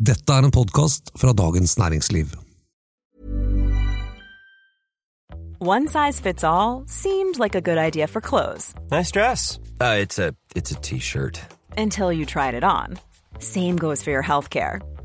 Dette er en podkast fra Dagens Næringsliv. One size fits all seemed like a good idea for clothes Nice dress. Uh, it's a it's a t-shirt. until you tried it on. Same goes for your healthcare.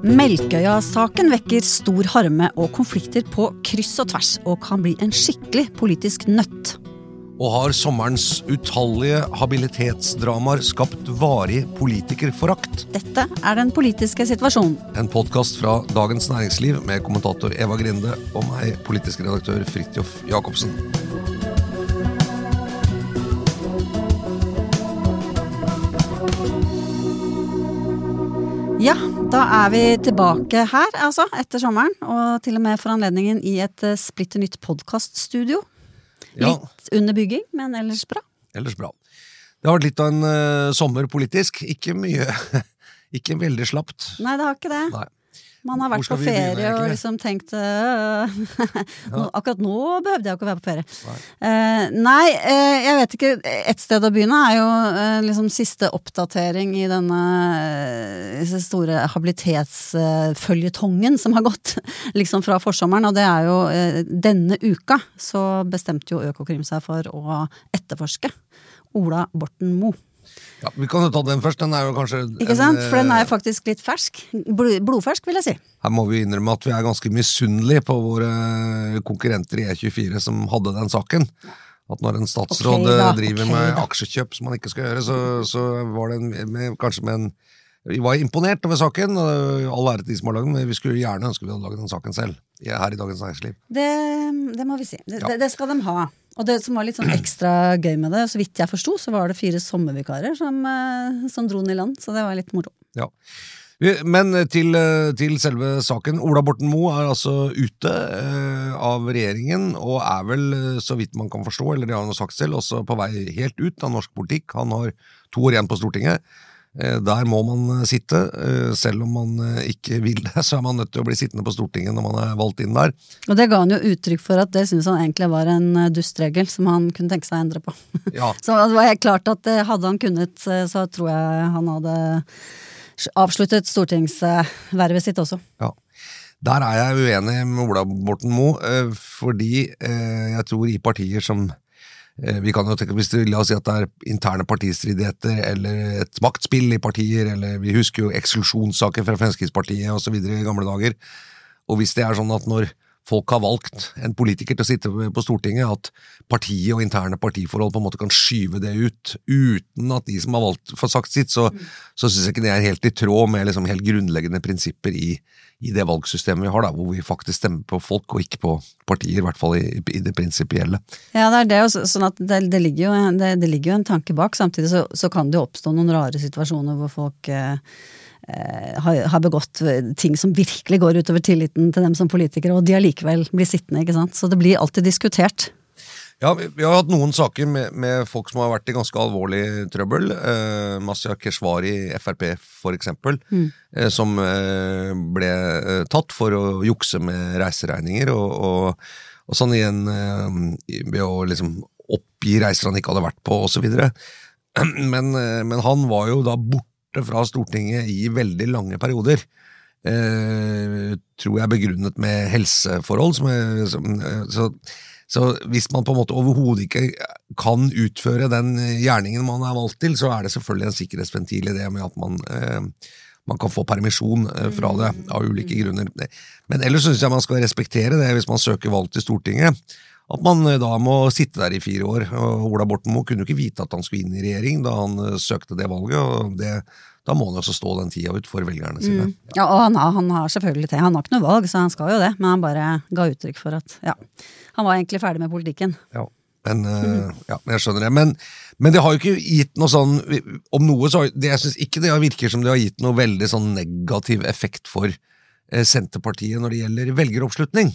Melkøya-saken vekker stor harme og konflikter på kryss og tvers, og kan bli en skikkelig politisk nøtt. Og har sommerens utallige habilitetsdramaer skapt varig politikerforakt? Dette er den politiske situasjonen. En podkast fra Dagens Næringsliv med kommentator Eva Grinde og meg, politisk redaktør Fridtjof Jacobsen. Ja, da er vi tilbake her, altså, etter sommeren. Og til og med for anledningen i et eh, splitter nytt podkaststudio. Ja, Litt under bygging, men ellers bra. ellers bra. Det har vært litt av en uh, sommer politisk. Ikke mye Ikke veldig slapt. Nei, det har ikke det. Nei. Man har vært på ferie begynne, og liksom tenkt øh, nå, Akkurat nå behøvde jeg ikke å være på ferie. Eh, nei, uh, jeg vet ikke. Et sted å begynne er jo uh, liksom siste oppdatering i denne store habilitetsføljetongen som har gått liksom fra forsommeren. Og det er jo denne uka så bestemte jo Økokrim seg for å etterforske Ola Borten Moe. Ja, vi kan jo ta den først. Den er jo kanskje Ikke sant? For den er eh, jo faktisk litt fersk. Blodfersk, vil jeg si. Her må vi innrømme at vi er ganske misunnelige på våre konkurrenter i E24 som hadde den saken. At når en statsråd okay, da, eh, driver okay, med aksjekjøp som man ikke skal gjøre, så, så var det en, kanskje med en Vi var imponert over saken, all ære til de som har laget den, men vi skulle gjerne ønske vi hadde laget den saken selv. Her i Dagens Næringsliv. Det, det må vi si. Det, Ja. det, skal de ha. Og det som var litt sånn ekstra gøy med det, så vidt jeg forsto, så var det fire sommervikarer som, eh, som dro den i land. Så det var litt moro. Ja. Men til, eh, til selve saken. Ola Borten Moe er altså ute eh, av regjeringen, og er vel, så vidt man kan forstå, eller det har han sagt selv, også på vei helt ut av norsk politikk. Han har to år igjen på Stortinget. Eh, Der må man eh, sitte, eh, selv om man ikke vil det, så er man nødt til å bli sittende på Stortinget når man er valgt inn der. Og det ga han jo uttrykk for at det syntes han egentlig var en dustregel som han kunne tenke seg å endre på. Ja, Så det var helt klart at hadde han kunnet, så tror jeg han hadde avsluttet stortingsvervet sitt også. Ja. Der er jeg uenig med Ola Borten Moe, fordi jeg tror i partier som vi kan jo tenke, hvis du, La oss si at det er interne partistridigheter eller et maktspill i partier, eller vi husker jo eksklusjonssaker fra Fremskrittspartiet osv. i gamle dager. Og hvis det er sånn at når folk har valgt en politiker til å sitte på Stortinget, at partiet og interne partiforhold på en måte kan skyve det ut uten at de som har valgt får sagt sitt, så, så syns jeg ikke det er helt i tråd med liksom helt grunnleggende prinsipper i, i det valgsystemet vi har, da, hvor vi faktisk stemmer på folk og ikke på partier, i hvert fall i, i det prinsipielle. Ja, det er det, og sånn at det, det, ligger jo, det, det ligger jo en tanke bak. Samtidig så, så kan det jo oppstå noen rare situasjoner hvor folk eh, har, har begått ting som virkelig går utover tilliten til dem som politikere, og de allikevel blir sittende, ikke sant. Så det blir alltid diskutert. Ja, vi, har hatt noen saker med, med folk som har vært i ganske alvorlig trøbbel. Eh, Masya Keshvari i Frp, for eksempel, eh, som eh, ble eh, tatt for å jukse med reiseregninger. Og, og, og sånn igjen eh, ved å liksom oppgi reiser han ikke hadde vært på, osv. Men, eh, men han var jo da borte fra Stortinget i veldig lange perioder. Eh, tror jeg begrunnet med helseforhold. Som er, som, eh, så, så hvis man på en måte overhodet ikke kan utføre den gjerningen man er valgt til, så er det selvfølgelig en sikkerhetsventil i det med at man, eh, man kan få permisjon eh, fra det av ulike grunner. Men ellers syns jeg man skal respektere det hvis man søker valg til Stortinget. At man eh, da må sitte der i fire år. og Ola Borten Moe kunne jo ikke vite at han skulle inn i regjering da han eh, søkte det valget. og det, Da må han også stå den tida ut for velgerne sine. Mm. Ja, og han har, han har selvfølgelig det. Han har ikke noe valg, så han skal jo det. Men han bare ga uttrykk for at ja, han var egentlig ferdig med politikken. Ja. Men, eh, ja, men jeg skjønner det. Men, men det har jo ikke gitt noe sånn Om noe, så har- det, jeg syns ikke det virker som det har gitt noe veldig sånn negativ effekt for Senterpartiet når det gjelder velgeroppslutning.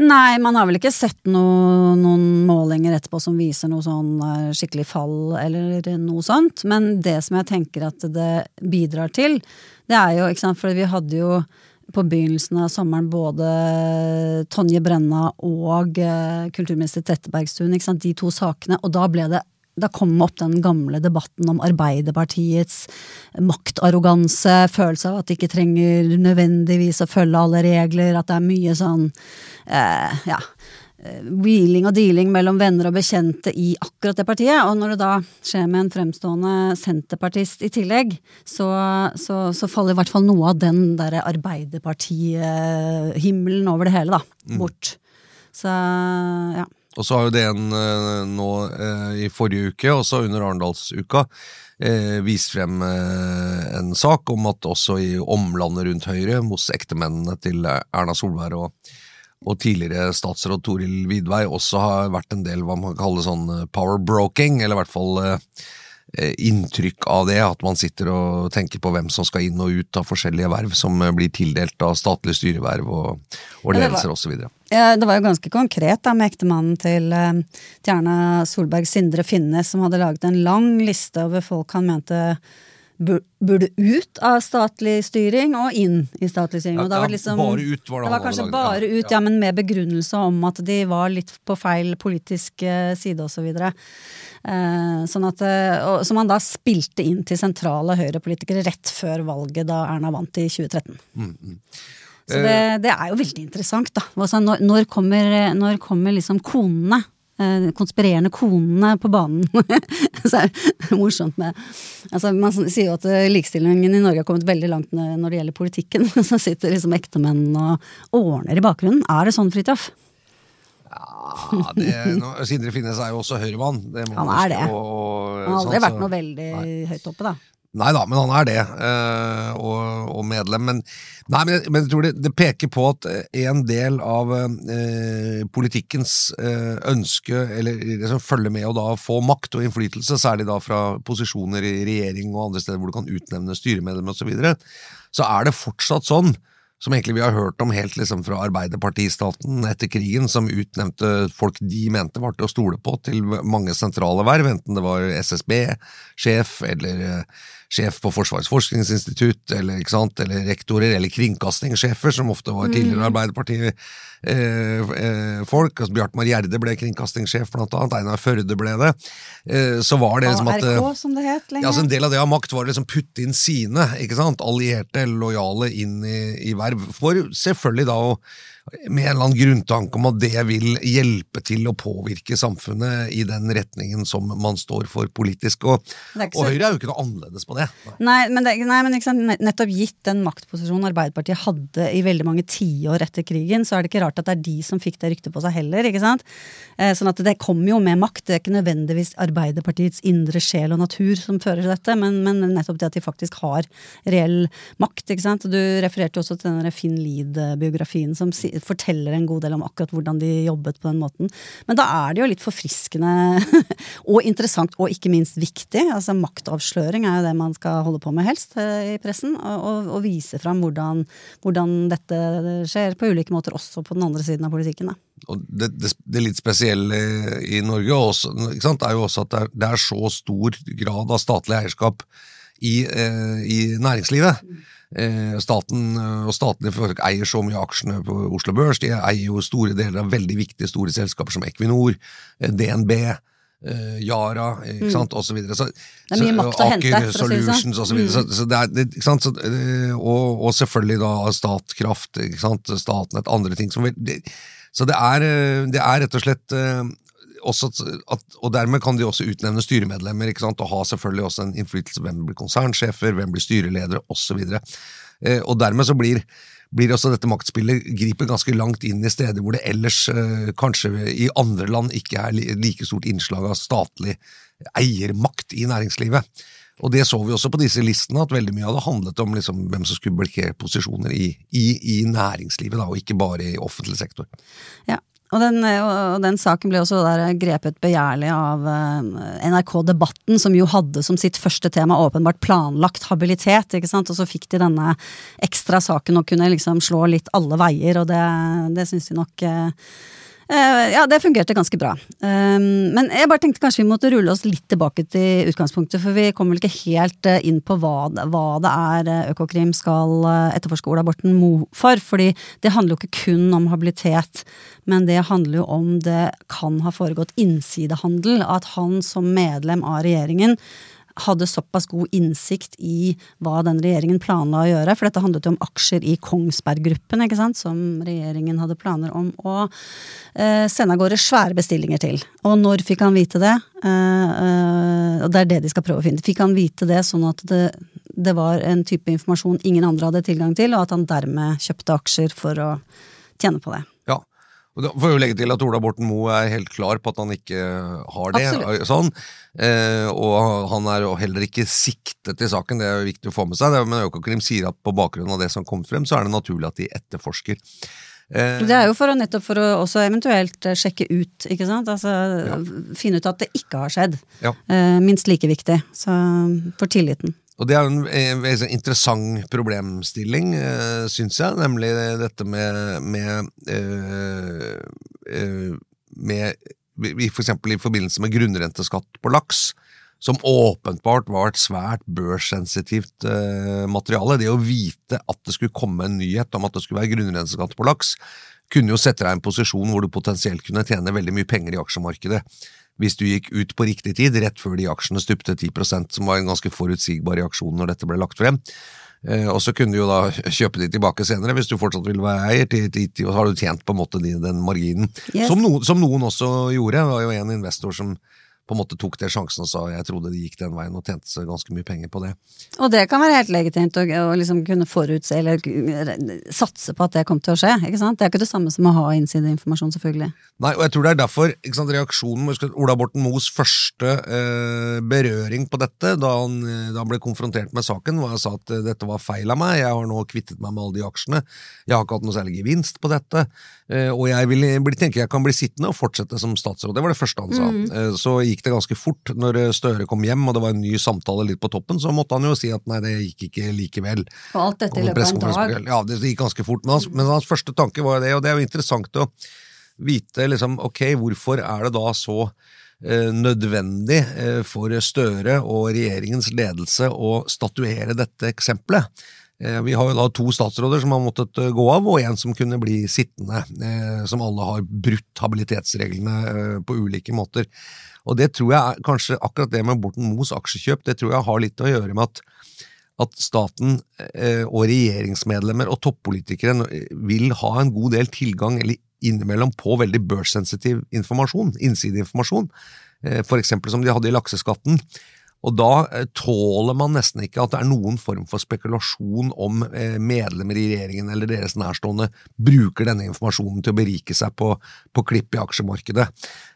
Nei, man har vel ikke sett noe, noen målinger etterpå som viser noe sånn eh, skikkelig fall eller noe sånt. Men det som jeg tenker at det bidrar til, det er jo, ikke sant, for vi hadde jo på begynnelsen av sommeren både Tonje Brenna og eh, kulturminister Trettebergstuen, ikke sant, de to sakene, og da ble det da kom opp den gamle debatten om Arbeiderpartiets maktarroganse, følelse av at de ikke trenger nødvendigvis å følge alle regler, at det er mye sånn eh, ja, eh, wheeling og dealing mellom venner og bekjente i akkurat det partiet. Og når det da skjer med en fremstående senterpartist i tillegg, så, så, så faller i hvert fall noe av den derre Arbeiderparti-himmelen over det hele, da, bort. Så ja. Og så har jo DN eh, nå eh, i forrige uke, også under Arendalsuka, eh, vist frem eh, en sak om at også i omlandet rundt Høyre, hos ektemennene til Erna Solberg og, og tidligere statsråd Toril Vidvei, også har vært en del hva man kaller sånn power broking, eller i hvert fall inntrykk av det, at man sitter og tenker på hvem som skal inn og ut av forskjellige verv som eh, blir tildelt av statlige styreverv og, og ledelser osv. Ja, det var jo ganske konkret da, med ektemannen til, eh, til Erna Solberg, Sindre Finnes, som hadde laget en lang liste over folk han mente burde ut av statlig styring og inn i statlig styring. Ja, var ja, liksom, bare ut var det det var kanskje laget, bare ja. ut, ja, men med begrunnelse om at de var litt på feil politisk eh, side osv. Eh, sånn at, eh, og, som han da spilte inn til sentrale høyrepolitikere rett før valget da Erna vant i 2013. Så det, det er jo veldig interessant, da. Altså, når, når kommer, når kommer liksom konene? Eh, Konspirerende konene på banen. så er det morsomt med altså Man sier jo at eh, likestillingen i Norge har kommet veldig langt når det gjelder politikken. Så sitter liksom ektemenn og ordner i bakgrunnen. Er det sånn, Fridtjof? Ja, det, nå, Sindre Finnes er jo også høyremann. Det Han er det. og- Han har aldri sånn, vært noe veldig høyt oppe, da. Nei da, men han er det, eh, og, og medlem. Men, nei, men, men jeg tror det, det peker på at eh, en del av eh, politikkens eh, ønske, eller det som følger med å da få makt og innflytelse, særlig da fra posisjoner i regjering og andre steder hvor du kan utnevne styremedlemmer osv., så, videre, så er det fortsatt sånn som egentlig vi har hørt om helt liksom fra Arbeiderpartistaten etter krigen, som utnevnte folk de mente var til å stole på til mange sentrale verv, enten det var SSB-sjef eller eh, sjef på Forsvarets forskningsinstitutt, eller, sant, eller rektorer, eller kringkastingssjefer, som ofte var tidligere Arbeiderparti-folk. Eh, altså Bjartmar Gjerde ble kringkastingssjef, blant annet. Einar Førde ble det. Eh, så var det liksom at eh, ARK, som det het lenge. ja, altså En del av det av makt var å liksom putte inn sine ikke sant? allierte, lojale, inn i, i verv. For selvfølgelig da å med en eller annen grunntanke om at det vil hjelpe til å påvirke samfunnet i den retningen som man står for politisk. Og, er og Høyre er jo ikke noe annerledes på det. Nei, men, det, nei, men nettopp gitt den maktposisjonen Arbeiderpartiet hadde i veldig mange tiår etter krigen, så er det ikke rart at det er de som fikk det ryktet på seg heller. ikke sant? Eh, sånn at det kommer jo med makt. Det er ikke nødvendigvis Arbeiderpartiets indre sjel og natur som fører til dette, men, men nettopp det at de faktisk har reell makt. ikke sant? Du refererte jo også til den Finn Lied-biografien som forteller en god del om akkurat hvordan de jobbet på den måten. Men da er det jo litt forfriskende og interessant, og ikke minst viktig. altså Maktavsløring er jo det man skal holde på med helst eh, i pressen. Og, og, vise fram hvordan, hvordan dette skjer på ulike måter, også på den andre siden av politikken. Da. Og det, det, det litt spesielle i Norge også, ikke sant, er jo også at det er, det er så stor grad av statlig eierskap i, eh, i næringslivet. Eh, staten eh, og statlige folk eier så mye aksjene på Oslo Børs. De eier jo store deler av veldig viktige store selskaper som Equinor, eh, DNB. Yara, ikke sant, og så. Det er mye makt å hente, Aker sånn. Solutions så, eh, og, og selvfølgelig da Statkraft, ikke sant, Statnett, andre ting som vil Så det er, det er rett og slett også at, og dermed kan de også utnevne styremedlemmer ikke sant? og ha selvfølgelig også en innflytelse. Hvem blir konsernsjefer, hvem blir styreledere, osv. Eh, og dermed så blir, blir også dette maktspillet griper ganske langt inn i steder hvor det ellers eh, kanskje i andre land ikke er like stort innslag av statlig eiermakt i næringslivet. Og det så vi også på disse listene, at veldig mye hadde handlet om liksom, hvem som skulle blokkere posisjoner i, i, i næringslivet, da, og ikke bare i offentlig sektor. Ja. Og den, og den saken ble også grepet begjærlig av eh, NRK Debatten, som jo hadde som sitt første tema åpenbart planlagt habilitet, ikke sant, og så fikk de denne ekstra saken og kunne liksom slå litt alle veier, og det, det syns de nok eh, eh, ja, det fungerte ganske bra. Um, men jeg bare tenkte kanskje vi måtte rulle oss litt tilbake til utgangspunktet, for vi kommer vel ikke helt eh, inn på hva, det- hva det er eh, Økokrim skal eh, etterforske Ola Borten Moe for. fordi det handler jo ikke kun om habilitet, men det handler jo om det kan ha foregått innsidehandel. At han som medlem av regjeringen hadde såpass god innsikt i hva den regjeringen planla å gjøre. For dette handlet jo om aksjer i Kongsberg Gruppen, ikke sant, som regjeringen hadde planer om å eh, sende av gårde svære bestillinger til. Og når fikk han vite det? Eh, eh, det er det de skal prøve å finne. Fikk han vite det sånn at det, det var en type informasjon ingen andre hadde tilgang til, og at han dermed kjøpte aksjer for å tjene på det? Ja. Og da får jeg jo legge til at Ola Borten Moe er helt klar på at han ikke har det. Sånn. Eh, og han er jo heller ikke siktet i saken, det er jo viktig å få med seg. Det, men Økokrim sier at på bakgrunn av det som kom frem, så er det naturlig at de etterforsker. Eh, Det er jo for å, nettopp for å også eventuelt eh, sjekke ut, ikke sant. Altså finne ut at det ikke har skjedd. Ja. Eh, minst like viktig. Så for tilliten. Og det er en, en, en interessant problemstilling, uh, syns jeg, nemlig dette med, med, uh, uh, med For eksempel i forbindelse med grunnrenteskatt på laks, som åpenbart var et svært børssensitivt eh, materiale. Det å vite at det skulle komme en nyhet om at det skulle være grunnrenteskatt på laks, kunne jo sette deg i en posisjon hvor du potensielt kunne tjene veldig mye penger i aksjemarkedet hvis du gikk ut på riktig tid, rett før de aksjene stupte 10% som var en ganske forutsigbar reaksjon når dette ble lagt frem. Eh, og så kunne du jo da kjøpe de tilbake senere, hvis du fortsatt ville være eier, til, til, til, og så har du tjent på en måte den, den marginen. Yes. Som, noen, som noen også gjorde. Det var jo en investor som på en måte tok det sjansen og sa jeg trodde de gikk den veien, og tjente seg ganske mye penger på det. Og det kan være helt legitimt å, å liksom kunne forutse eller satse på at det kom til å skje. ikke sant? Det er ikke det samme som å ha innsideinformasjon, selvfølgelig. Nei, og jeg tror det er derfor ikke sant, reaksjonen husk Ola Borten Moes første eh, berøring på dette, da han, da han ble konfrontert med saken, var jeg sa at eh, dette var feil av meg, jeg har nå kvittet meg med alle de aksjene, jeg har ikke hatt noe særlig gevinst på dette, eh, og jeg vil tenker jeg kan bli sittende og fortsette som statsråd. Det var det første han sa. Eh, så gikk det ganske fort når eh, Støre kom hjem, og det var en ny samtale litt på toppen, så måtte han jo si at nei, det gikk ikke likevel. Og alt dette i løpet av en dag. Ja, det gikk ganske fort. Men hans, men hans første tanke var det, og det er jo interessant å vite liksom, ok, hvorfor er det da så eh, nødvendig eh, for Støre og regjeringens ledelse å statuere dette eksempelet. Vi har jo da to statsråder som har måttet gå av, og en som kunne bli sittende, som alle har brutt habilitetsreglene på ulike måter. Og det tror jeg kanskje akkurat det med Borten Moes aksjekjøp, det tror jeg har litt å gjøre med at at staten eh, og regjeringsmedlemmer og toppolitikere vil ha en god del tilgang eller innimellom på veldig børssensitiv informasjon, innsideinformasjon, eh, for eksempel som de hadde i lakseskatten. Og da eh, tåler man nesten ikke at det er noen form for spekulasjon om eh, medlemmer i regjeringen eller deres nærstående bruker denne informasjonen til å berike seg på, på klipp i aksjemarkedet.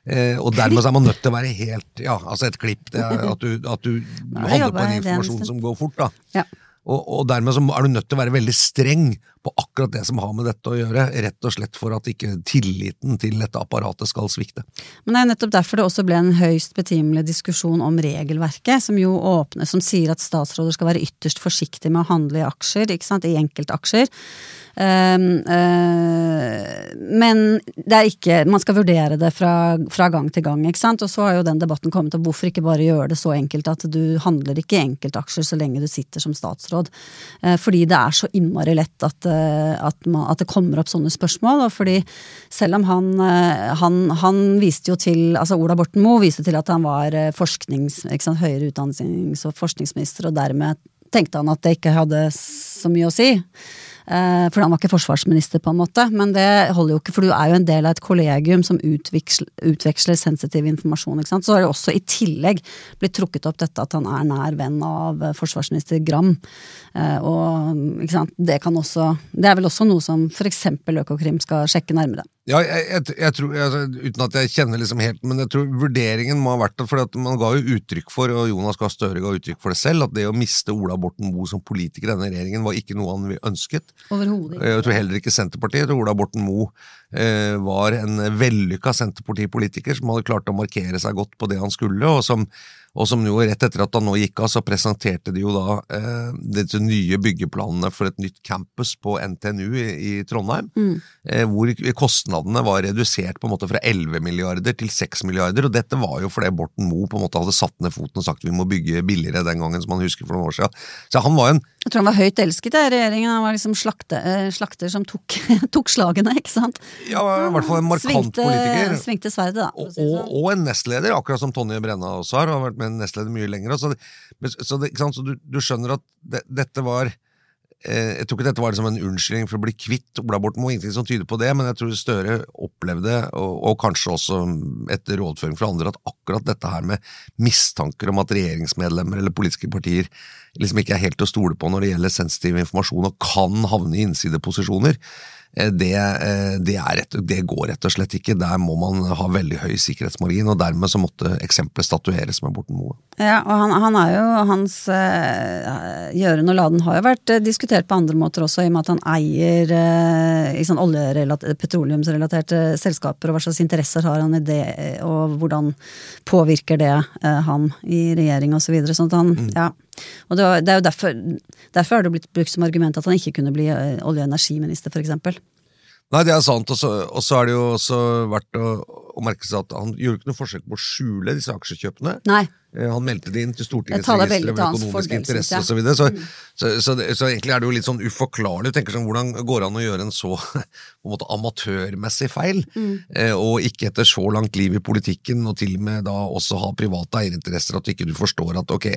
Eh, og dermed er man nødt til å være helt Ja, altså et klipp. Det er at du, at du handler på en informasjon som går fort, da. Ja. Og, og dermed så er du nødt til å være veldig streng på akkurat det som har med dette å gjøre, rett og slett for at ikke tilliten til dette apparatet skal svikte. Men det er nettopp derfor det også ble en høyst betimelig diskusjon om regelverket, som jo åpner, som sier at statsråder skal være ytterst forsiktige med å handle i aksjer, ikke sant, i enkeltaksjer. Uh, uh, men det er ikke Man skal vurdere det fra, fra, gang til gang, ikke sant. Og så har jo den debatten kommet opp hvorfor ikke bare gjøre det så enkelt at du handler ikke i enkeltaksjer så lenge du sitter som statsråd. Uh, fordi det er så innmari lett at, at, man, at, det kommer opp sånne spørsmål. Og fordi selv om han, han, han viste jo til Altså Ola Borten Moe viste til at han var forsknings, sant, høyere utdannings- og forskningsminister, og dermed tenkte han at det ikke hadde så mye å si. Eh, for han var ikke forsvarsminister, på en måte. Men det holder jo ikke, for du er jo en del av et kollegium som utveksler, utveksler sensitiv informasjon. ikke sant? Så har det også i tillegg blitt trukket opp dette at han er nær venn av eh, forsvarsminister Gram. Eh, og? Det kan også Det er vel også noe som f.eks. Økokrim skal sjekke nærmere. Ja, jeg, jeg, jeg tror, jeg, Uten at jeg kjenner liksom helt, men jeg tror vurderingen må ha vært det, for man ga jo uttrykk for, og Jonas Gahr Støre ga uttrykk for det selv, at det å miste Ola Borten Moe som politiker i denne regjeringen var ikke noe han ønsket. Overhodet ikke. Jeg tror heller ikke Senterpartiet. Ola Borten Moe var en vellykka Senterpartipolitiker som hadde klart å markere seg godt på det han skulle, og som og som jo rett etter at han nå gikk av, så presenterte de jo da eh, disse nye byggeplanene for et nytt campus på NTNU i, i Trondheim. Mm. Eh, hvor kostnadene var redusert på en måte fra 11 milliarder til 6 milliarder. Og dette var jo fordi Borten Moe på en måte hadde satt ned foten og sagt vi må bygge billigere den gangen, som man husker for noen år siden. Så han var en jeg tror han var høyt elsket i regjeringen. Han var liksom slakte, eh, slakter som tok, tok, slagene, ikke sant? Ja, i hvert fall en markant svingte, politiker. Svingte sverdet, da. Og, og, sånn. og, en nestleder, akkurat som Tonje Brenna også har. Han har vært med en nestleder mye lenger. Så, så, det, så du, du, skjønner at det, dette var eh, jeg tror ikke dette var liksom en unnskyldning for å bli kvitt Ola Borten Moe, ingenting som tyder på det, men jeg tror Støre opplevde, og, og, kanskje også etter rådføring fra andre, at akkurat dette her med mistanker om at regjeringsmedlemmer eller politiske partier liksom ikke er helt å stole på når det gjelder sensitiv informasjon og kan havne i innsideposisjoner, eh, det, eh, det, rett, det, går rett og slett ikke. Der må man ha veldig høy sikkerhetsmargin, og dermed så måtte eksempelet statueres med Borten Moe. Ja, og han, han, er jo, hans uh, gjøren og laden har jo vært uh, diskutert på andre måter også, i og med at han eier i sånn petroleumsrelaterte selskaper, og hva slags interesser har han i det, og hvordan påvirker det han i regjering osv. Så videre, sånn at han, mm. ja og det, er jo derfor, derfor har det blitt brukt som argument at han ikke kunne bli eh, olje- og energiminister, f.eks. Nei, det er sant, og så er det jo også verdt å, å, merke seg at han gjorde ikke noe forsøk på å skjule disse aksjekjøpene. Nei. Eh, han meldte det inn til Stortingets register med økonomiske interesser osv. Så, videre, så, mm. så, så, så, egentlig er det jo litt sånn uforklarlig. tenker sånn, Hvordan går det an å gjøre en så på en måte amatørmessig feil, mm. eh, og ikke etter så langt liv i politikken, og til og med da også ha private eierinteresser, at du ikke forstår at ok,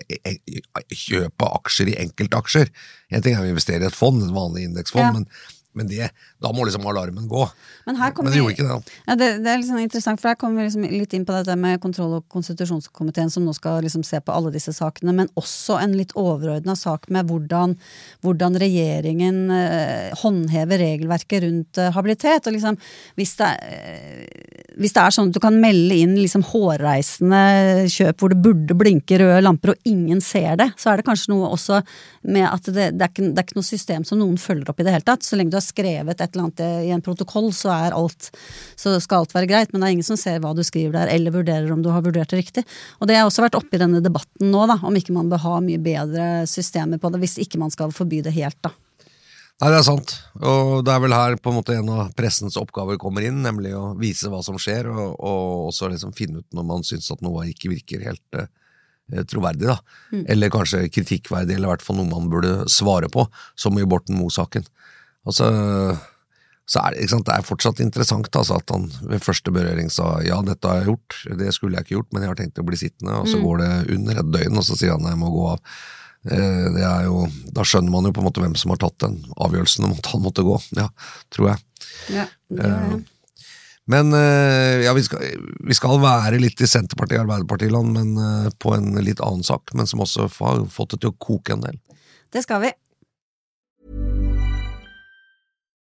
kjøp av aksjer i enkeltaksjer En ting er å investere i et fond, et vanlig indeksfond, ja. men men det, da må liksom alarmen gå. Men, Men det gjorde ikke det. Ja, det, det, er liksom interessant, for her kommer vi liksom litt inn på dette med kontroll- og konstitusjonskomiteen, som nå skal liksom se på alle disse sakene, men også en litt overordna sak med hvordan, hvordan regjeringen eh, håndhever regelverket rundt eh, habilitet. og liksom, hvis det, eh, hvis det er sånn at du kan melde inn liksom hårreisende kjøp hvor det burde blinke røde lamper, og ingen ser det, så er det kanskje noe også med at det, det, er, ikke, det er ikke noe system som noen følger opp i det hele tatt. så lenge du har skrevet et eller annet i en protokoll, så, er alt, så skal alt være greit. Men det er ingen som ser hva du skriver der, eller vurderer om du har vurdert det riktig. Og det har også vært oppe i denne debatten nå, da, om ikke man bør ha mye bedre systemer på det, hvis ikke man skal forby det helt, da. Nei, det er sant. Og det er vel her på en måte en av pressens oppgaver kommer inn, nemlig å vise hva som skjer, og, og også liksom finne ut når man syns at noe ikke virker helt uh, troverdig, da. Mm. Eller kanskje kritikkverdig, eller i hvert fall noe man burde svare på, som i Borten Moe-saken. Og så, så er det, sant, det er fortsatt interessant altså, at han ved første berøring sa ja, dette har jeg gjort, det skulle jeg ikke gjort, men jeg har tenkt å bli sittende, og så mm. går det under et døgn, og så sier han jeg må gå av. Eh, det er jo, da skjønner man jo på en måte hvem som har tatt den avgjørelsen om at han måtte gå, ja, tror jeg. Ja, det er. Eh, men eh, ja, vi skal, vi skal, være litt i Senterpartiet- og Arbeiderpartiland, men på en litt annen sak, men som også har fått det til å koke en del. Det skal vi.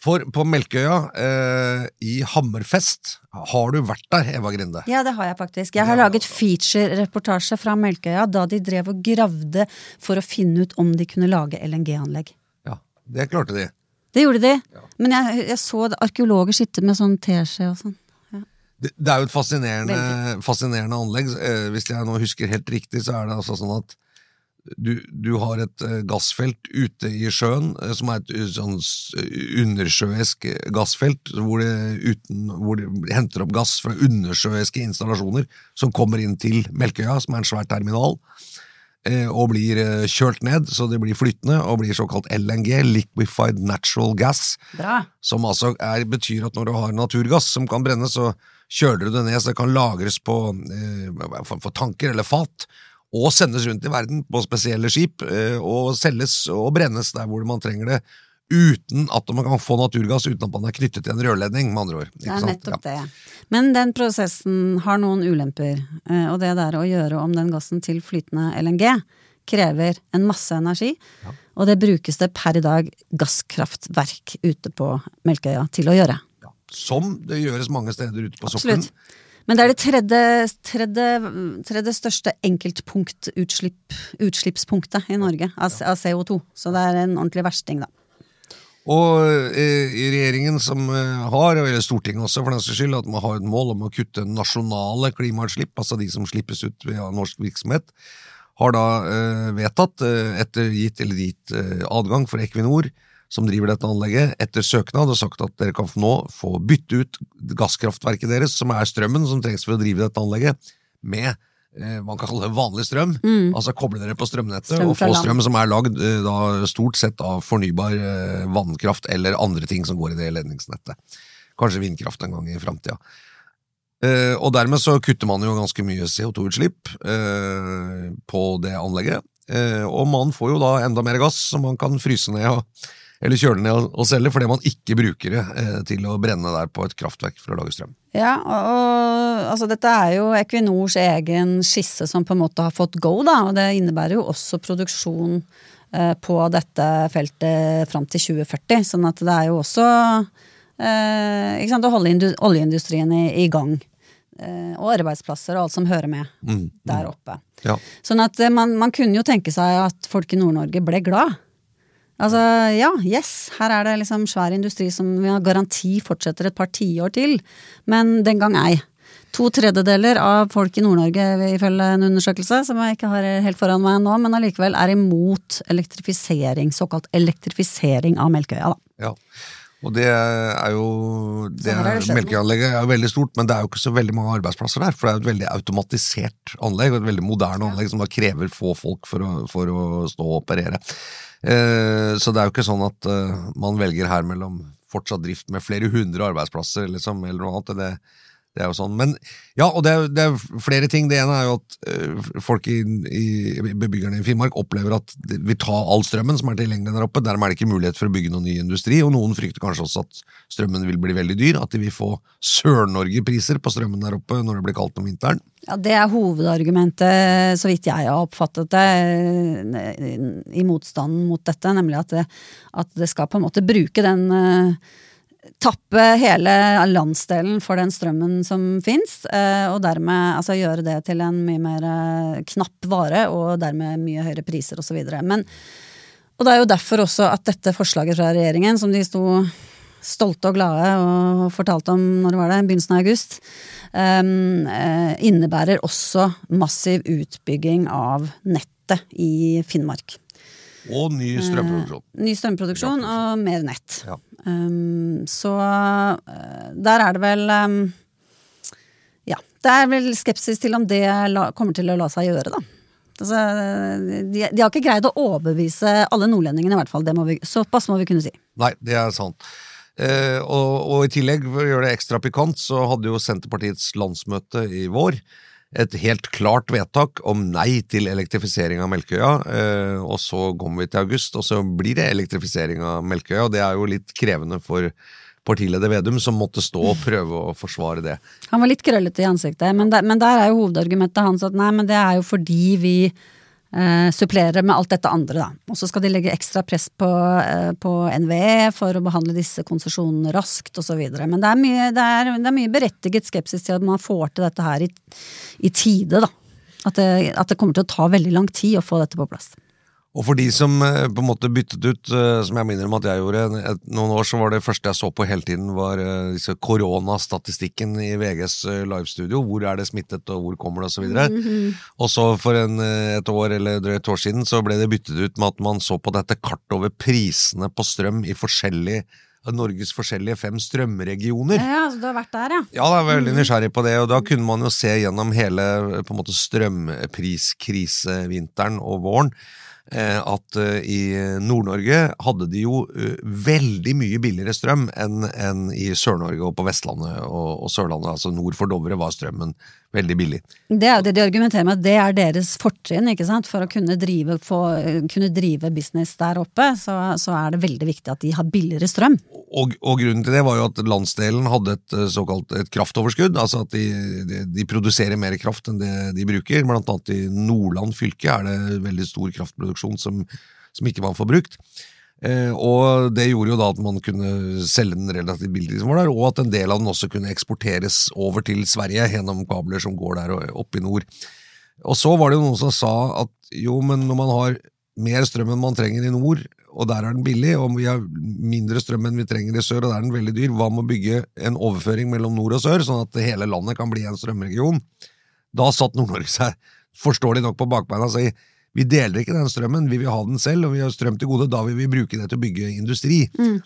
For på Melkøya, eh, i Hammerfest, har du vært der, Eva Grinde? Ja, det har jeg faktisk. Jeg har laget feature-reportasje fra Melkøya da de drev og gravde for å finne ut om de kunne lage LNG-anlegg. Ja, det klarte de. Det gjorde de. Men jeg, jeg så arkeologer sitte med sånn teskje og sånn. Det, det er jo et fascinerende, fascinerende anlegg. Eh, hvis jeg nå husker helt riktig, så er det altså sånn at du, du har et eh, gassfelt ute i sjøen, eh, som er et eh, sånn undersjøisk gassfelt, hvor det, uten, hvor de henter opp gass fra undersjøiske installasjoner som kommer inn til Melkøya, som er en svær terminal, og blir kjølt ned, så det blir flytende, og blir såkalt LNG, Liquefied Natural Gas, Bra. som altså er, betyr at når du har naturgass som kan brenne, så kjøler du det ned så det kan lagres på eh, for tanker eller fat, og sendes rundt i verden på spesielle skip, eh, og selges og brennes der hvor man trenger det, uten at man kan få naturgass uten at man er knyttet til en rørledning, med andre ord. Det er nettopp det. Men den prosessen har noen ulemper, eh, og det der å gjøre om den gassen til flytende LNG krever en masse energi, og det brukes det per i dag gasskraftverk ute på Melkøya til å gjøre. Som det gjøres mange steder ute på sokkelen. Men det er det tredje, tredje, tredje største enkeltpunktutslippspunktet i Norge av, av CO2, så det er en ordentlig versting, da. Og eh, regjeringen som eh, har, eller Stortinget også for den saks skyld, at man har et mål om å kutte nasjonale klimautslipp, altså de som slippes ut ved norsk virksomhet, har da eh, vedtatt, eh, etter gitt eller gitt adgang for Equinor, som driver dette anlegget, etter søknad, og sagt at dere kan nå få bytte ut gasskraftverket deres, som er strømmen som trengs for å drive dette anlegget, med eh, man kan kalle det vanlig strøm. Altså koble dere på strømnettet Strøm og få strøm som er lagd eh, da, stort sett av fornybar eh, vannkraft eller andre ting som går i det ledningsnettet. Kanskje vindkraft en gang i framtida. Uh, og dermed så kutter man jo ganske mye CO2-utslipp uh, på det anlegget. Uh, og man får jo da enda mer gass som man kan fryse ned og, eller kjøle ned og, selge, fordi man ikke bruker det eh, til å brenne der på et kraftverk for å lage strøm. Ja, og, og altså dette er jo Equinors egen skisse som på en måte har fått go, da, og det innebærer jo også produksjon eh, på dette feltet fram til 2040, sånn at det er jo også eh, ikke sant, å holde oljeindustrien i, i gang. Eh, og arbeidsplasser og alt som hører med der oppe. Ja. Sånn at eh, man, man kunne jo tenke seg at folk i Nord-Norge ble glad. Altså, ja, yes, her er det liksom svær industri som vi har garanti fortsetter et par tiår til, men den gang ei. To tredjedeler av folk i Nord-Norge, ifølge en undersøkelse, som jeg ikke har helt foran meg nå, men allikevel er imot elektrifisering, såkalt elektrifisering av Melkøya, da. Ja. Og det er jo det her er. Melkeanlegget er veldig stort, men det er jo ikke så veldig mange arbeidsplasser der. For det er jo et veldig automatisert anlegg, og et veldig moderne anlegg som da krever få folk for å, for å stå og operere. Eh, så det er jo ikke sånn at eh, man velger her mellom fortsatt drift med flere hundre arbeidsplasser, liksom, eller noe annet. Det, Det er jo sånn. Men ja, og det er, det er flere ting. Det ene er jo at øh, folk i, i bebyggerne i Finnmark opplever at de vil ta all strømmen som er tilgjengelig der oppe. Dermed er det ikke mulighet for å bygge noen ny industri, og noen frykter kanskje også at strømmen vil bli veldig dyr. At de vil få Sør-Norge-priser på strømmen der oppe når det blir kaldt om vinteren. Ja, Det er hovedargumentet, så vidt jeg har oppfattet det, i motstanden mot dette. Nemlig at det, at det skal på en måte bruke den uh, tappe hele landsdelen for den strømmen som fins, eh, og dermed altså, gjøre det til en mye mer eh, knapp vare, og dermed mye høyere priser osv. Men og det er jo derfor også at dette forslaget fra regjeringen, som de sto stolte og glade og fortalte om når det var det, begynnelsen av august, um, innebærer også massiv utbygging av nettet i Finnmark. Og ny strømproduksjon. Eh, ny strømproduksjon og mer nett. Ja. Um, så uh, der er det vel um, Ja, det er vel skepsis til om det la, kommer til å la seg gjøre, da. Altså, de, de, har ikke greid å overbevise alle nordlendingene, i hvert fall. Må vi, såpass må vi kunne si. Nei, det er sant. Eh, og, og, i tillegg, for å gjøre det ekstra pikant, så hadde jo Senterpartiets landsmøte i vår et helt klart vedtak om nei til elektrifisering av Melkøya. Eh, og så kommer vi til august, og så blir det elektrifisering av Melkøya. Og det er jo litt krevende for partileder Vedum, som måtte stå og prøve å forsvare det. Han var litt krøllete i ansiktet, men der, men der er jo hovedargumentet hans at nei, men det er jo fordi vi eh, supplere med alt dette andre, da. Og så skal de legge ekstra press på, eh, på NVE for å behandle disse konsesjonene raskt osv. Men det er, mye, det, er, det er, mye, berettiget skepsis til at man får til dette her i, i tide, da. At det, at det kommer til å ta veldig lang tid å få dette på plass. Og for de som eh, på en måte byttet ut, eh, som jeg minner om at jeg gjorde et, noen år, så var det første jeg så på hele tiden, var uh, disse koronastatistikken i VGs livestudio. Hvor er det smittet, og hvor kommer det, osv. Og, så mm -hmm. og så for en, et år eller drøyt år siden så ble det byttet ut med at man så på dette kartet over prisene på strøm i forskjellige Norges forskjellige fem strømregioner. Ja, så du har vært der, ja? Ja, jeg er veldig mhm. nysgjerrig på det. Og da kunne man jo se gjennom hele på en måte strømpriskrisevinteren og våren Eh, at eh, i Nord-Norge hadde de jo eh, veldig mye billigere strøm enn i Sør-Norge og på Vestlandet og, Sørlandet. Altså nord for Dovre var strømmen veldig billig. Det er det de argumenterer med, at det er deres fortrinn ikke sant? for å kunne drive, få, kunne drive business der oppe. Så, så, er det veldig viktig at de har billigere strøm. Og, og, grunnen til det var jo at landsdelen hadde et såkalt et kraftoverskudd. Altså at de, de, de, produserer mer kraft enn det de bruker. Blant annet i Nordland fylke er det veldig stor kraftproduksjon som, som ikke man får brukt. Eh, og det gjorde jo da at man kunne selge den relativt billig som var der, og at en del av den også kunne eksporteres over til Sverige gjennom kabler som går der oppe i nord. Og så var det jo noen som sa at jo, men når man har mer strøm enn man trenger i nord, og der er den billig, og vi har mindre strøm enn vi trenger i sør, og der er den veldig dyr, hva med å bygge en overføring mellom nord og sør, sånn at hele landet kan bli en strømregion? Da satt Nord-Norge seg forståelig nok på bakbeina og sa vi deler ikke den strømmen, vi vil ha den selv, og vi har strøm til gode. Da vil vi bruke det til å bygge industri. Mm.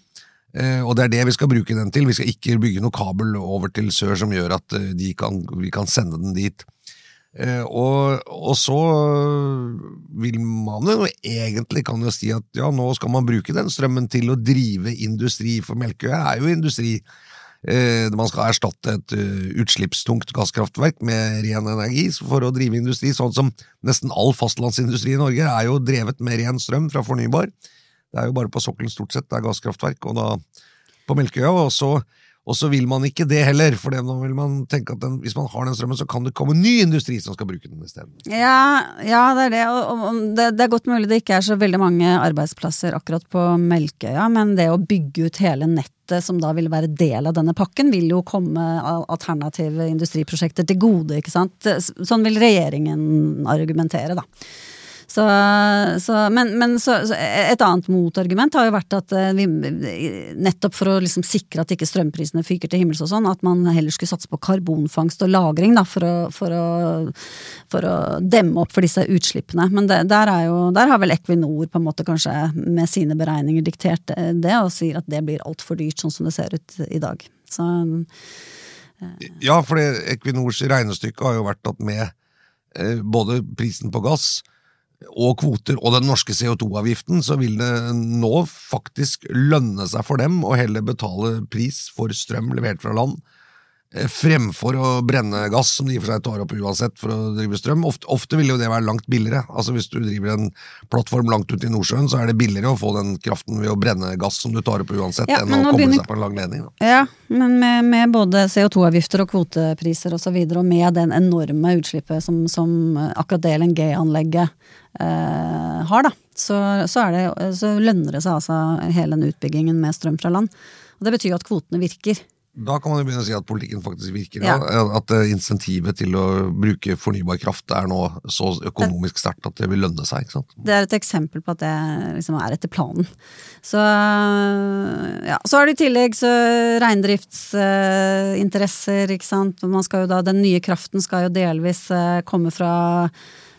Eh, og det er det vi skal bruke den til. Vi skal ikke bygge noe kabel over til sør som gjør at eh, kan, vi kan sende den dit. Eh, og, og, så vil man jo egentlig kan jo si at ja, nå skal man bruke den strømmen til å drive industri, for Melkøya er jo industri. Eh, man skal erstatte et eh, utslippstungt gasskraftverk med ren energi for å drive industri, sånn som nesten all fastlandsindustri i Norge er jo drevet med ren strøm fra fornybar. Det er jo bare på sokkelen stort sett det er gasskraftverk, og da på Melkøya. Og så og så vil man ikke det heller, for nå vil man tenke at den, hvis man har den strømmen, så kan det komme ny industri som skal bruke den isteden. Ja, ja, det er det. Og, det, det, er godt mulig det ikke er så veldig mange arbeidsplasser akkurat på Melkøya, men det å bygge ut hele nettet som da vil være del av denne pakken, vil jo komme alternative industriprosjekter til gode, ikke sant. Sånn vil regjeringen argumentere, da. Så, så, men, men så, et annet motargument har jo vært at eh, vi, nettopp for å liksom sikre at ikke strømprisene fyker til himmels og sånn, at man heller skulle satse på karbonfangst og -lagring da, for, å, for, å, for å, demme opp for disse utslippene. Men det, der, jo, der, har vel Equinor på en måte kanskje med sine beregninger diktert eh, det, og sier at det blir altfor dyrt sånn som det ser ut i dag. Så, eh. ja, for Equinors regnestykke har jo vært at med både prisen på gass og kvoter og den norske CO2-avgiften, så vil det nå faktisk lønne seg for dem å heller betale pris for strøm levert fra land eh, fremfor å brenne gass, som de i og for seg tar opp uansett for å drive strøm. Ofte, ofte vil jo det være langt billigere. Altså Hvis du driver en plattform langt ute i Nordsjøen, så er det billigere å få den kraften ved å brenne gass som du tar opp uansett, Ja, enn å komme begynner- seg på en lang ledning. Da. Ja, men med, med både CO2-avgifter og kvotepriser osv., og, så videre, og med den enorme utslippet som, som akkurat det LNG-anlegget har, da, så, så, er det, så lønner det seg altså hele den utbyggingen med strøm fra land. Og det betyr jo at kvotene virker. Da kan man jo begynne å si at politikken faktisk virker. Ja. Ja. At eh, insentivet til å bruke fornybar kraft er nå så økonomisk sterkt at det vil lønne seg. ikke sant? Det er et eksempel på at det liksom er etter planen. Så ja, så er det i tillegg så reindriftsinteresser, ikke sant. Man skal jo da, den nye kraften skal jo delvis eh, komme fra,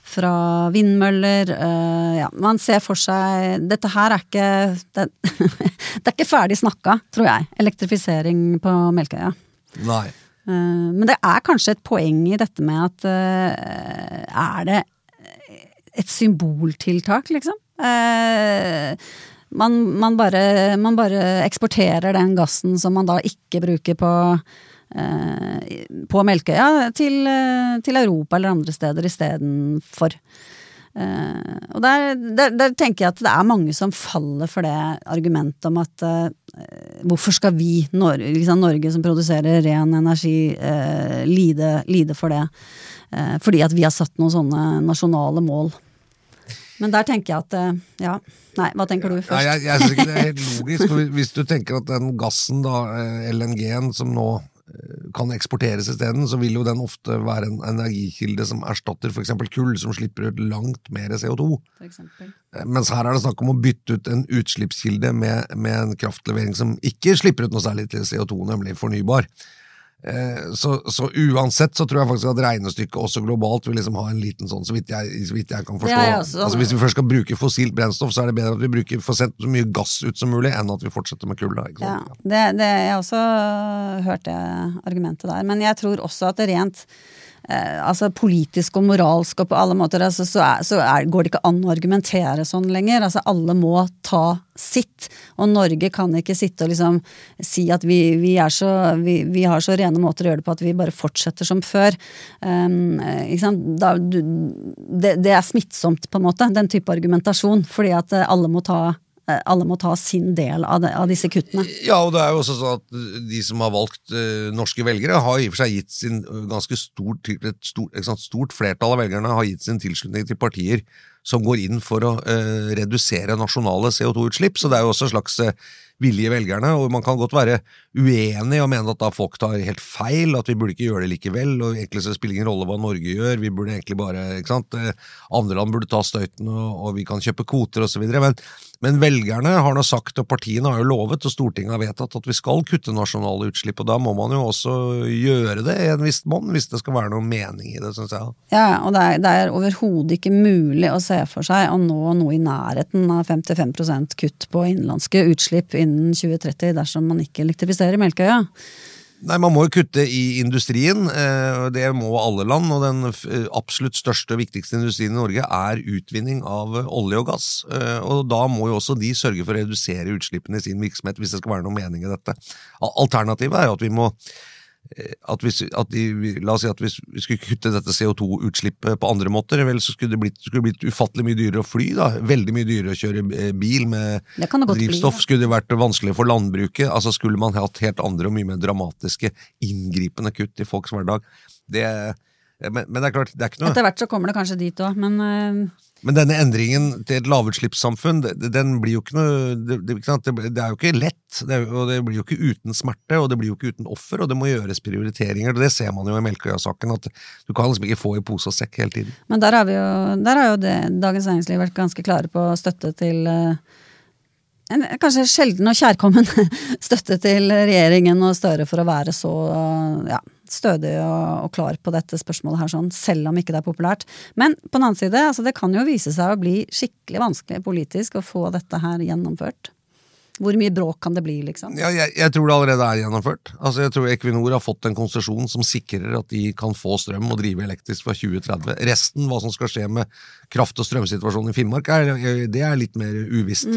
fra vindmøller. Uh, ja, man ser for seg Dette her er ikke Det, det er ikke ferdig snakka, tror jeg. Elektrifisering på Melkøya. Nei. Uh, Men det er kanskje et poeng i dette med at uh, Er det et symboltiltak, liksom? Man, man, bare, man bare eksporterer den gassen som man da ikke bruker på på Melkøya, til, eh, til Europa eller andre steder istedenfor. Uh, og der, der, der tenker jeg at det er mange som faller for det argumentet om at uh, hvorfor skal vi, Nor liksom Norge som produserer ren energi, uh, lide, lide for det? fordi at vi har satt noen sånne nasjonale mål. Men der tenker jeg at ja. Nei, hva tenker du først? Nei, jeg, jeg synes ikke det er helt logisk. Hvis du tenker at den gassen, da, eh, LNG-en, som nå eh, kan eksporteres isteden, så vil jo den ofte være en energikilde som erstatter f.eks. kull, som slipper ut langt mer CO2. For. Eh, Mens her er det snakk om å bytte ut en utslippskilde med, med en kraftlevering som ikke slipper ut noe særlig til CO2, nemlig fornybar. Eh, Så, så uansett så tror jeg faktisk at regnestykket også globalt vil liksom ha en liten sånn, så vidt jeg, så vidt jeg kan forstå. Jeg. Altså Hvis vi først skal bruke fossilt brennstoff, så er det bedre at vi bruker får sendt så mye gass ut som mulig, enn at vi fortsetter med kull. Ja, det, det, jeg har også hørt det argumentet der. Men jeg tror også at det rent altså politisk og moralsk og på alle måter, altså, så, er, så er, går det ikke an å argumentere sånn lenger. Altså Alle må ta sitt. Og Norge kan ikke sitte og liksom si at vi, vi, så, vi, vi har så rene måter å gjøre det på at vi bare fortsetter som før. Um, sant? Da, du, det, det er smittsomt, på en måte, den type argumentasjon. Fordi at eh, alle må ta eh, alle må ta sin del av, de, av disse kuttene. Ja, og det er jo også sånn at de som har valgt uh, norske velgere, har i og for seg gitt sin eh, ganske stort, et stort, sant, stort flertall av velgerne har gitt sin tilslutning til partier som går inn for å uh, redusere nasjonale CO2-utslipp. Så det er jo også en slags eh, i velgerne, og man kan godt være uenig og mene at da folk tar helt feil, at vi burde ikke gjøre det likevel, og egentlig så spiller ingen rolle hva Norge gjør, vi burde egentlig bare, ikke sant, eh, andre land burde ta støyten, og, vi kan kjøpe kvoter videre, men, men velgerne har nå sagt, og partiene har jo lovet, og Stortinget har vedtatt at vi skal kutte nasjonale utslipp, og da må man jo også gjøre det i en viss monn, hvis det skal være noe mening i det, synes jeg. Ja, og det er, er overhodet ikke mulig å se for seg å nå noe i nærheten av 55% kutt på innenlandske utslipp innen 2030 dersom man ikke elektrifiserer Melkøya. Nei, Man må jo kutte i industrien, eh, det må alle land. Og den eh, absolutt største og viktigste industrien i Norge er utvinning av olje og gass. Eh, Og da må jo også de sørge for å redusere utslippene i sin virksomhet, hvis det skal være noe mening i dette. Alternativet er jo at vi må at hvis, at de, La oss si at hvis vi skulle kutte dette CO2-utslippet på andre måter, vel, så skulle det blitt, skulle det blitt ufattelig mye dyrere å fly. da, Veldig mye dyrere å kjøre eh, bil med Det det bli, drivstoff. ja. Skulle det vært vanskelig for landbruket? altså Skulle man hatt helt andre og mye mer dramatiske, inngripende kutt i folks hverdag? Det, men, men det er klart, det er ikke noe Etter hvert så kommer det kanskje dit òg, men eh, Men denne endringen til et lavutslippssamfunn, den blir jo ikke noe Det, det, det, er jo ikke lett, det, er, og det blir jo ikke uten smerte, og det blir jo ikke uten offer, og det må gjøres prioriteringer. og Det ser man jo i Melkøya-saken, at du kan liksom ikke få i pose og sekk hele tiden. Men der har, jo, der har jo det, Dagens Næringsliv vært ganske klare på støtte til eh, en kanskje sjelden og kjærkommen støtte til regjeringen og Støre for å være så ja, stødig og, og klar på dette spørsmålet her, sånn, selv om ikke det er populært. Men på den annen side, altså, det kan jo vise seg å bli skikkelig vanskelig politisk å få dette her gjennomført. Hvor mye bråk kan det bli, liksom? Ja, jeg, jeg tror det allerede er gjennomført. Altså, jeg tror Equinor har fått en konsesjon som sikrer at de kan få strøm og drive elektrisk fra 2030. Resten, hva som skal skje med kraft- og strømsituasjonen i Finnmark, er, det er litt mer uvisst.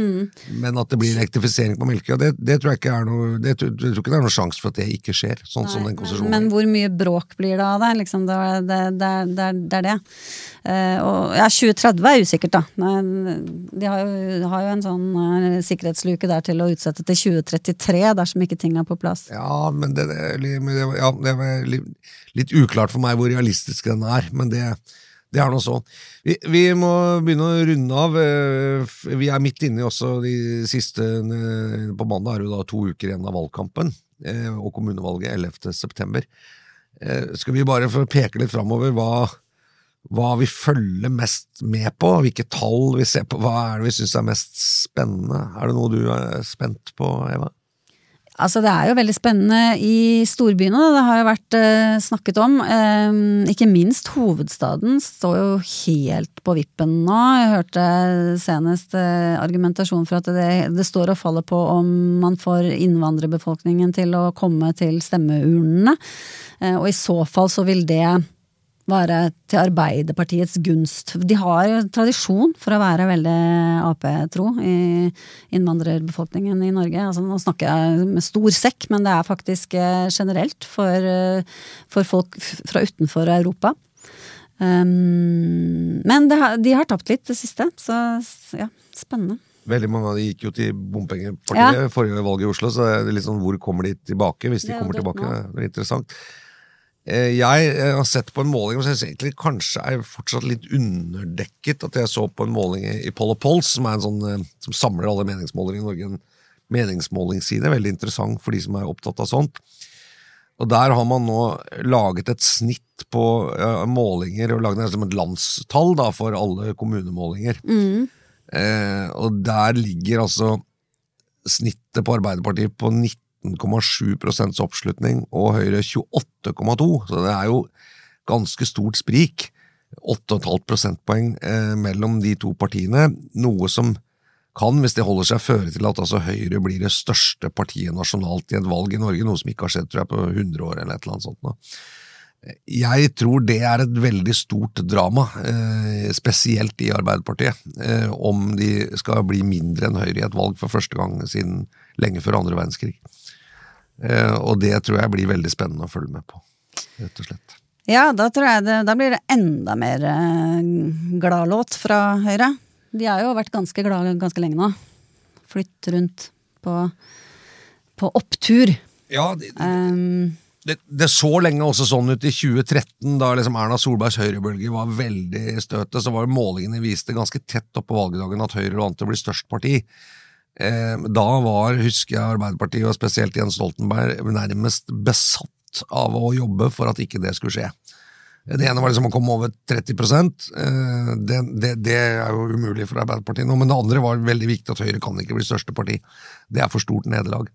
Men at det blir elektrifisering på Melkøya, det, det tror jeg ikke er noe det, tror- Jeg tror ikke det er noen sjanse for at det ikke skjer, sånn som den konsesjonen Men hvor mye bråk blir det av det? Liksom, det, det, det, er- det. Eh, og ja, 2030 er usikkert, da. De har jo, har jo en sånn uh, sikkerhetsluke der til å utsette til 2033, dersom ikke ting er på plass. Ja, men det, ja, det er litt, uklart for meg hvor realistisk den er, men det, det er nå så. Vi, vi må begynne å runde av. eh, Vi er midt inne i også de siste eh, På mandag er det jo da to uker igjen av valgkampen, eh, og kommunevalget 11. september. Skal vi bare få peke litt framover hva, hva vi følger mest med på? Hvilke tall vi ser på? Hva er det vi syns er mest spennende? Er det noe du er spent på, Eva? Altså Det er jo veldig spennende i storbyene, det har jo vært eh, snakket om. Eh, ikke minst hovedstaden står jo helt på vippen nå. Jeg hørte senest eh, argumentasjon for at det, det står og faller på om man får innvandrerbefolkningen til å komme til stemmeurnene. Eh, og i så fall så vil det være til Arbeiderpartiets gunst. De har jo tradisjon for å være veldig Ap-tro i innvandrerbefolkningen i Norge. Altså, nå snakker jeg med stor sekk, men det er faktisk eh, generelt for, eh, for folk fra utenfor Europa. Um, men har, de har tapt litt det siste, så ja, spennende. Veldig mange av de gikk jo til bompengepartiet forrige valg i Oslo, så det er litt sånn hvor kommer de tilbake, hvis de er kommer tilbake. Det er interessant. Eh, Jeg eh, har sett på en måling som jeg egentlig kanskje er fortsatt litt underdekket. At jeg så på en måling i Poll Polls, som sånn eh, som samler alle meningsmålinger i Norge. En meningsmålingsside. Veldig interessant for de som er opptatt av sånt. Og der har man nå laget et snitt på eh, målinger, og laget det som et landstall da, for alle kommunemålinger. Eh, og der ligger altså snittet på Arbeiderpartiet på 19,7 oppslutning, og Høyre 28,2, så det er jo ganske stort sprik. 8,5 prosentpoeng eh, mellom de to partiene, noe som kan, hvis det holder seg, føre til at altså Høyre blir det største partiet nasjonalt i et valg i Norge, noe som ikke har skjedd tror jeg, på 100 år eller et eller annet sånt. nå. Jeg tror det er et veldig stort drama, eh, spesielt i Arbeiderpartiet, eh, om de skal bli mindre enn Høyre i et valg for første gang siden lenge før andre verdenskrig. Eh, og det tror jeg blir veldig spennende å følge med på, rett og slett. Ja, da tror jeg det, da blir det enda mer eh, gladlåt fra Høyre. De har jo vært ganske glade ganske lenge nå. Flytt rundt på, på opptur. Ja, det, Um, det, det så lenge også sånn ut i 2013, da liksom Erna Solbergs høyrebølge var veldig støtet, så var målingene viste ganske tett opp på valgdagen at Høyre vant til å bli størst parti. Eh, da var, husker jeg, Arbeiderpartiet, og spesielt Jens Stoltenberg, nærmest besatt av å jobbe for at ikke det skulle skje. Det ene var liksom å komme over 30 eh, det, det, det er jo umulig for Arbeiderpartiet nå, men det andre var veldig viktig at Høyre kan ikke bli største parti. Det er for stort nederlag.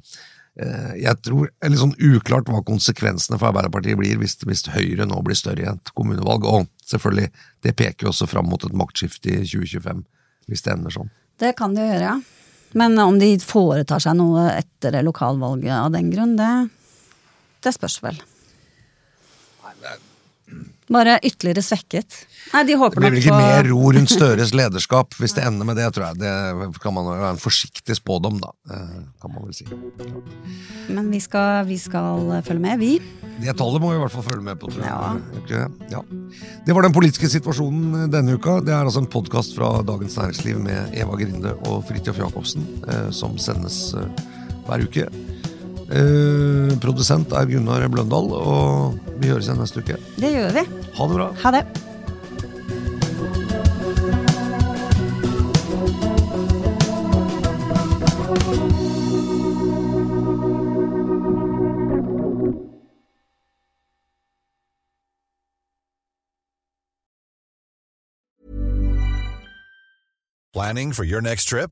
Eh, Jeg tror, eller er sånn uklart hva konsekvensene for Arbeiderpartiet blir hvis, hvis Høyre nå blir større i et kommunevalg, og selvfølgelig, det peker jo også fram mot et maktskifte i 2025, hvis det ender sånn. det kan de jo gjøre, ja. Men om de foretar seg noe etter lokalvalget av den grunn, det, det spørs vel. Bare ytterligere svekket. Nei, de Det blir vel ikke mer ro rundt Støres lederskap hvis det ender med det, tror jeg. Det kan man være en forsiktig spådom, da, eh, kan man vel si. Men vi skal, vi skal følge med, vi. Det tallet må vi i hvert fall følge med på, tror jeg. Ja. Ja. Det var den politiske situasjonen denne uka. Det er altså en podkast fra Dagens Næringsliv med Eva Grinde og Fridtjof Jacobsen, eh, som sendes eh, hver uke. Eh, produsent er Gunnar Bløndal, og vi høres igjen neste uke. Det gjør vi. Ha det bra. Ha det. Planning for your next trip?